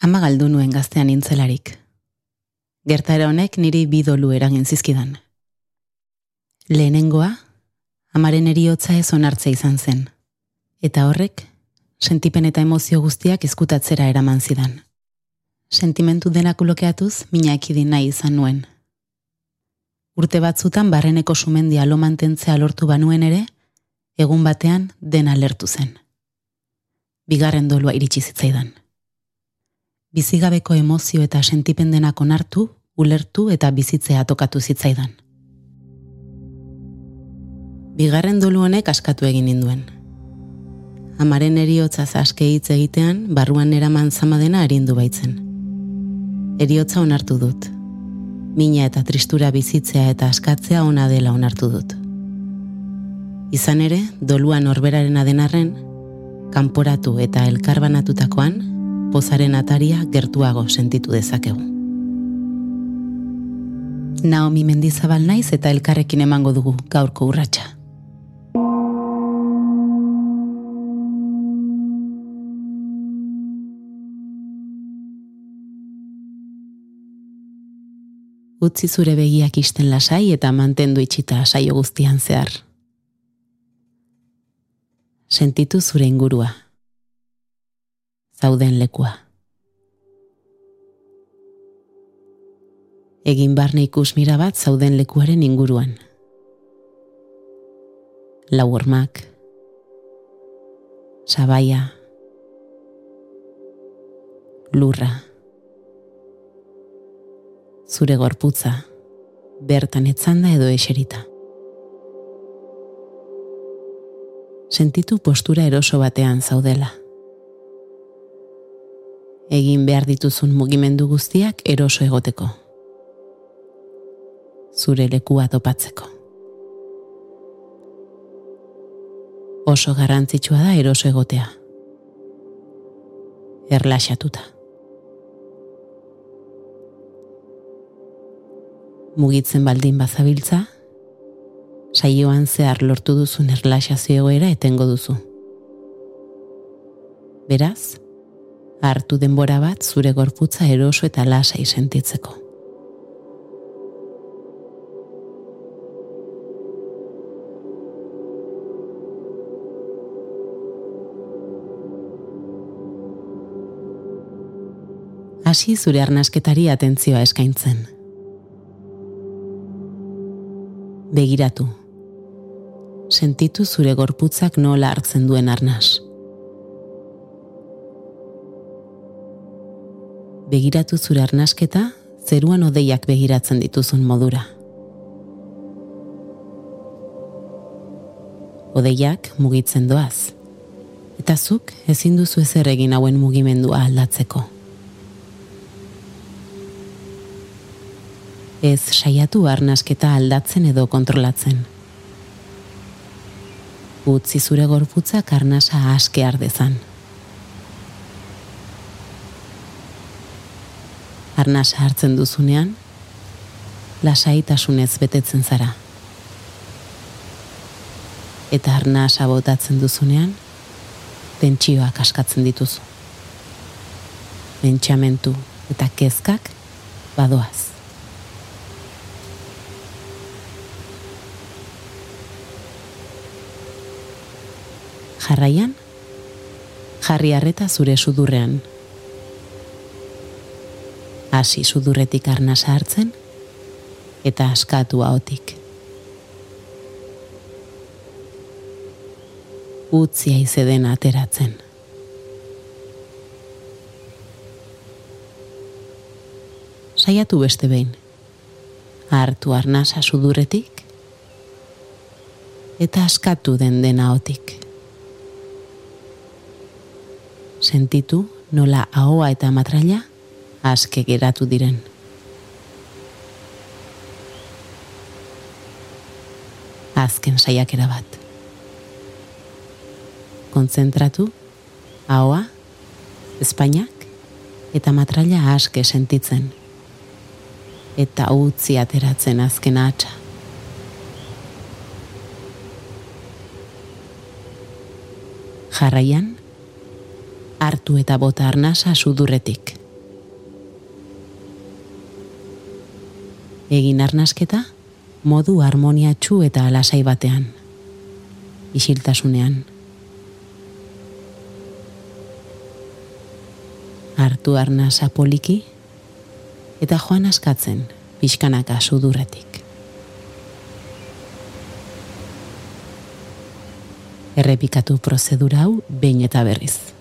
Ama galdu nuen gaztean intzelarik. Gertara honek niri bidolu eragin zizkidan. Lehenengoa, amaren eriotza ez onartze izan zen. Eta horrek, sentipen eta emozio guztiak ezkutatzera eraman zidan. Sentimentu denak ulokeatuz, mina ekidin nahi izan nuen. Urte batzutan barreneko sumendia lo mantentzea lortu banuen ere, egun batean dena lertu zen. Bigarren dolua iritsi zitzaidan bizigabeko emozio eta sentipen denak onartu, ulertu eta bizitzea tokatu zitzaidan. Bigarren dolu honek askatu egin ninduen. Amaren eriotza zaske hitz egitean, barruan eraman zama dena arindu baitzen. Eriotza onartu dut. Mina eta tristura bizitzea eta askatzea ona dela onartu dut. Izan ere, doluan orberaren adenarren, kanporatu eta elkarbanatutakoan, pozaren ataria gertuago sentitu dezakegu. Naomi mendizabal naiz eta elkarrekin emango dugu gaurko urratsa. Utzi zure begiak isten lasai eta mantendu itxita saio guztian zehar. Sentitu zure ingurua zauden lekua. Egin barne ikus mira bat zauden lekuaren inguruan. Lau ormak, sabaia, lurra, zure gorputza, bertan etzanda edo eserita. Sentitu postura eroso batean zaudela egin behar dituzun mugimendu guztiak eroso egoteko. Zure lekua topatzeko. Oso garrantzitsua da eroso egotea. Erlaxatuta. Mugitzen baldin bazabiltza, saioan zehar lortu duzun erlaxazio egoera etengo duzu. Beraz, hartu denbora bat zure gorputza eroso eta lasai sentitzeko. Hasi zure arnasketari atentzioa eskaintzen. Begiratu. Sentitu zure gorputzak nola hartzen duen arnas. Begiratu zure arnasketa zeruan odeiak begiratzen dituzun modura. Odeiak mugitzen doaz, eta zuk ezin duzu ezer egin hauen mugimendua aldatzeko. Ez saiatu arnasketa aldatzen edo kontrolatzen. Utzi zure gorputzak arnasa aske ardezan. Arnasa hartzen duzunean, lasaitasunez betetzen zara. Eta arnasa botatzen duzunean, tentsioak askatzen dituzu. Bentsamentu eta kezkak badoaz. Jarraian, jarri harreta zure sudurrean, hasi sudurretik arna sartzen eta askatu haotik. Utzia izeden ateratzen. Saiatu beste behin. Hartu arnasa sudurretik eta askatu den dena otik. Sentitu nola ahoa eta matraila aske geratu diren. Azken saiakera bat. Kontzentratu, ahoa, Espainiak eta matraila aske sentitzen. Eta utzi ateratzen azken atxa. Jarraian, hartu eta bota arnasa sudurretik Egin arnasketa, modu harmoniatsu eta alasai batean. Isiltasunean. Artu arnasa poliki, eta joan askatzen, pixkanaka sudurretik. Errepikatu prozedura hau behin eta berriz.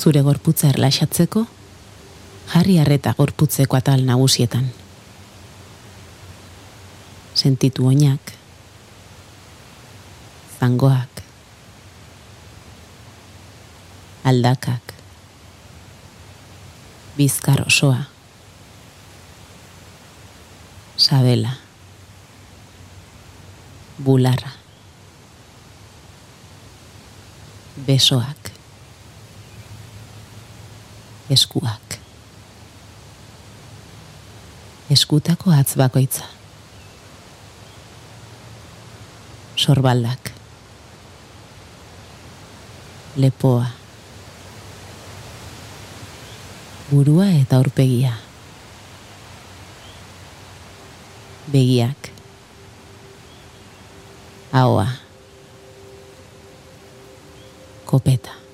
Zure gorputza erlaxatzeko, jarri harreta gorputzeko atal nagusietan. Sentitu oinak, zangoak, aldakak, bizkar osoa, sabela, bularra, besoak, eskuak. Eskutako atz bakoitza. Sorbaldak. Lepoa. Burua eta aurpegia. Begiak. Ahoa. Kopeta.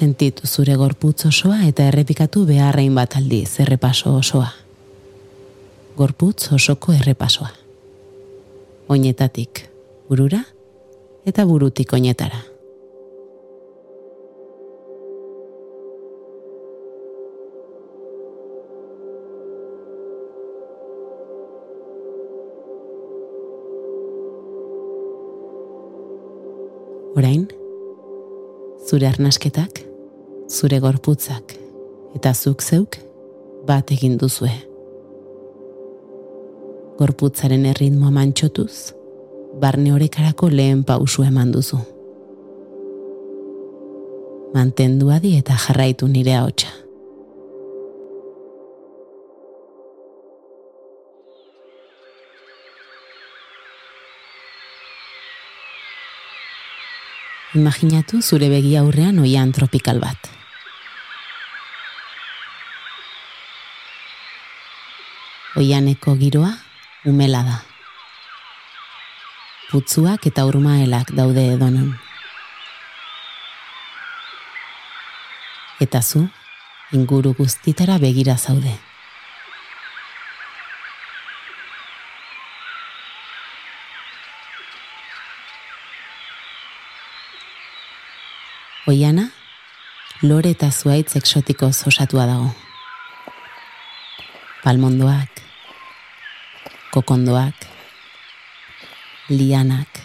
Sentitu zure gorputz osoa eta errepikatu beharrein bat aldi zerrepaso osoa. Gorputz osoko errepasoa. Oinetatik burura eta burutik oinetara. Orain, zure arnasketak, zure gorputzak eta zuk zeuk bat egin duzue. Gorputzaren erritmo mantxotuz, barne horekarako lehen pausu eman duzu. Mantendu adi eta jarraitu nire haotxa. Imaginatu zure begi aurrean oian tropikal bat. Oianeko giroa umela da. Putzuak eta urmaelak daude edonon. Eta zu, inguru guztitara begira zaude. Oiana, lore eta zuaitz eksotiko osatua dago. Palmondoak, kokondoak, lianak.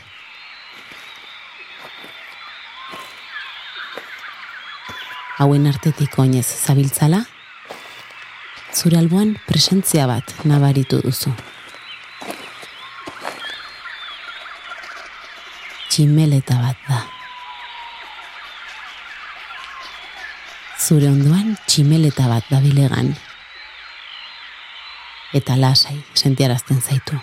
Hauen artetik oinez zabiltzala, zure alboan presentzia bat nabaritu duzu. Tximeleta bat da. zure ondoan tximeleta bat dabilegan. Eta lasai sentiarazten zaitu.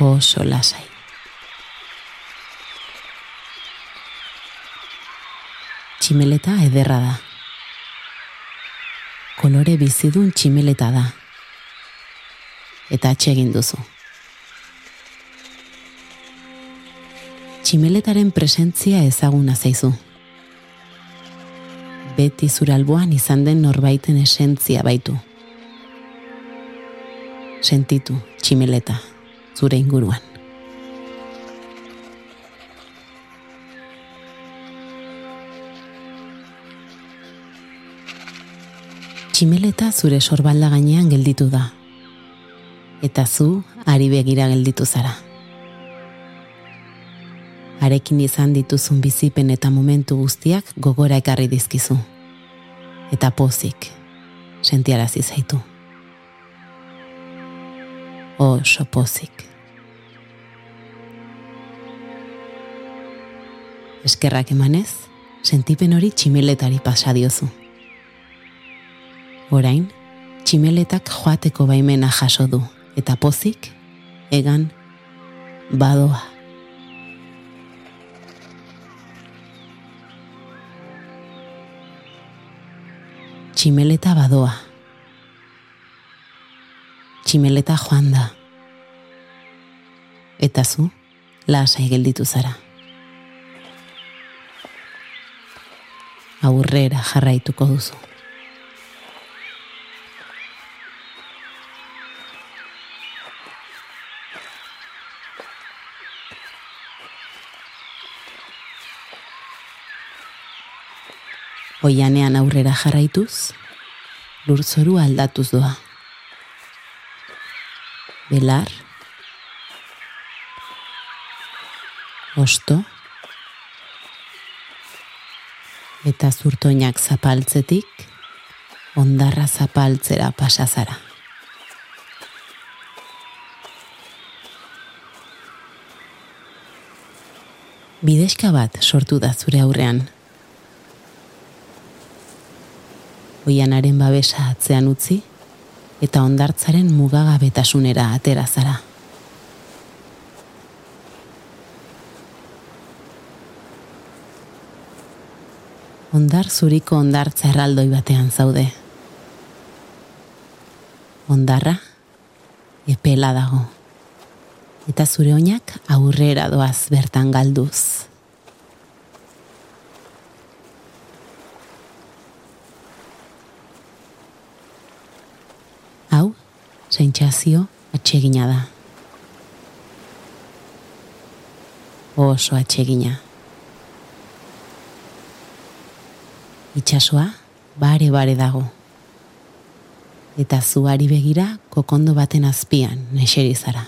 Oso lasai. Tximeleta ederra da. Kolore bizidun tximeleta da. Eta atxegin duzu. tximeletaren presentzia ezaguna zaizu. Beti zuralboan izan den norbaiten esentzia baitu. Sentitu tximeleta zure inguruan. Tximeleta zure sorbalda gainean gelditu da. Eta zu ari begira gelditu zara arekin izan dituzun bizipen eta momentu guztiak gogora ekarri dizkizu. Eta pozik, sentiarazi zaitu. Oso pozik. Eskerrak emanez, sentipen hori tximeletari pasa diozu. Orain, tximeletak joateko baimena jaso du, eta pozik, egan, badoa. Tximeleta badoa. Tximeleta joan da. Eta zu, lasai gelditu zara. Aurrera jarraituko duzu. Oianean aurrera jarraituz, lurzoru aldatuz doa. Belar, osto, eta zurtoinak zapaltzetik, ondarra zapaltzera pasazara. Bideska bat sortu da zure aurrean, oianaren babesa atzean utzi, eta ondartzaren mugagabetasunera atera zara. Ondar zuriko ondartza erraldoi batean zaude. Ondarra, epela dago. Eta zure oinak aurrera doaz bertan galduz. Sentsazio atsegina da. Oso atsegina. Itxasua bare bare dago. Eta zuari begira kokondo baten azpian neseri zara.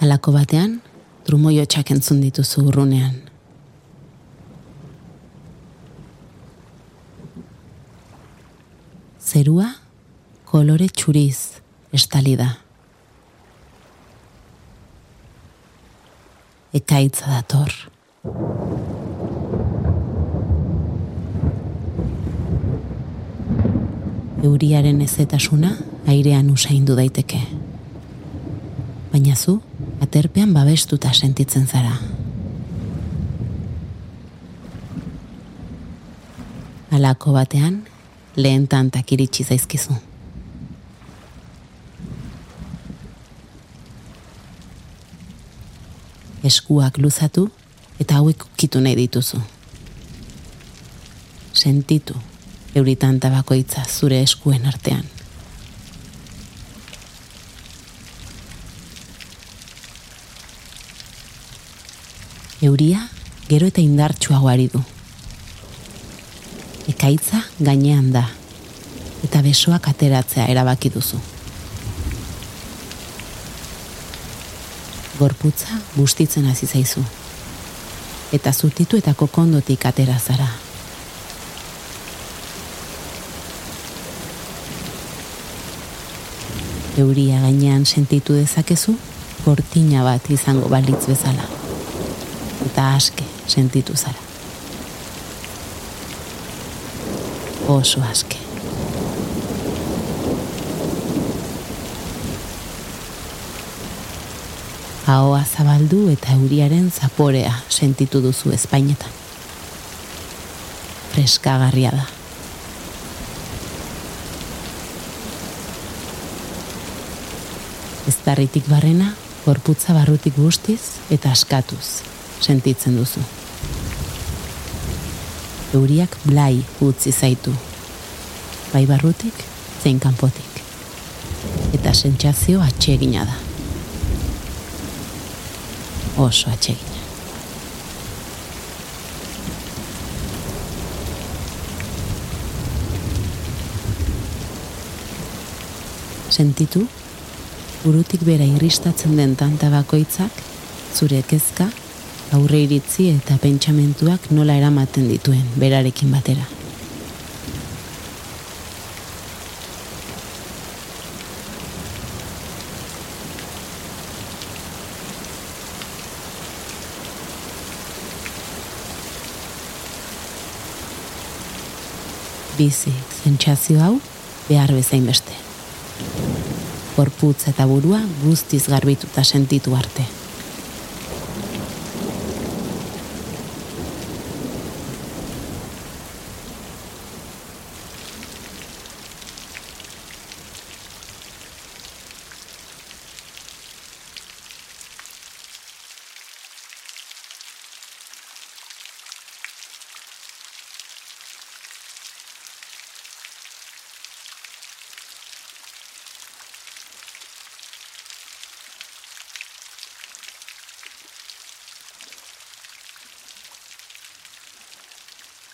Alako batean, trumoio entzun dituzu urrunean. Zerua kolore txuriz estali da. Ekaitza dator. Euriaren ezetasuna airean usaindu daiteke. Baina zu, aterpean babestuta sentitzen zara. Alako batean, lehen tantak iritsi zaizkizu. Eskuak luzatu eta hauek kitu nahi dituzu. Sentitu, euritanta bakoitza zure eskuen artean. Euria gero eta indartsua du. Ekaitza gainean da, eta besoak ateratzea erabaki duzu. Gorputza bustitzen hasi zaizu, eta zutitu eta kokondotik atera zara. Euria gainean sentitu dezakezu, kortina bat izango balitz bezala eta aske sentitu zara. Oso aske. Ahoa zabaldu eta euriaren zaporea sentitu duzu espainetan. Freskagarria da. Ez darritik barrena, gorputza barrutik guztiz eta askatuz sentitzen duzu. Euriak blai utzi zaitu. Bai barrutik, zein kanpotik. Eta sentsazio atsegina da. Oso atsegina. Sentitu, burutik bera irristatzen den tanta bakoitzak, zure kezka aurre iritzi eta pentsamentuak nola eramaten dituen berarekin batera. bizi zentsazio hau behar bezain beste. Gorputz eta burua guztiz garbituta sentitu arte.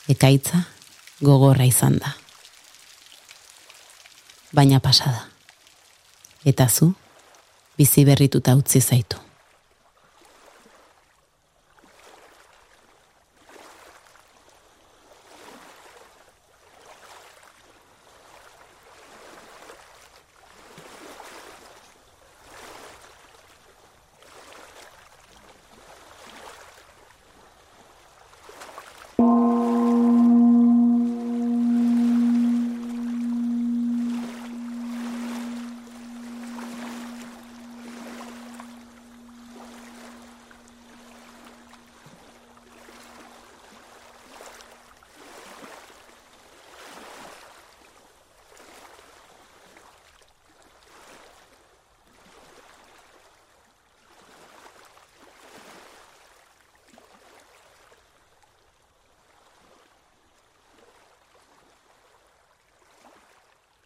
Ekaitza gogorra izan da. Baina pasada. Eta zu, bizi berrituta utzi zaitu.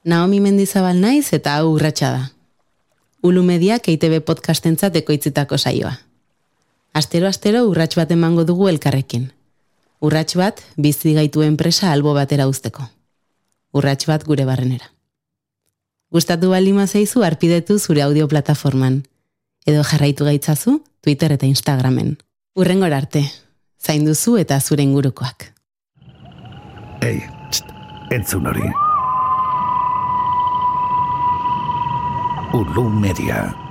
Naomi Mendizabal naiz eta hau urratsa da. Ulu Mediak EITB podcastentzat ekoitzitako saioa. Astero astero urrats bat emango dugu elkarrekin. Urrats bat bizi gaitu enpresa albo batera uzteko. Urrats bat gure barrenera. Gustatu balima zaizu arpidetu zure audio plataforman edo jarraitu gaitzazu Twitter eta Instagramen. Urrengor arte, zain duzu eta zure ingurukoak. Ei, entzun hori. Ulu Media.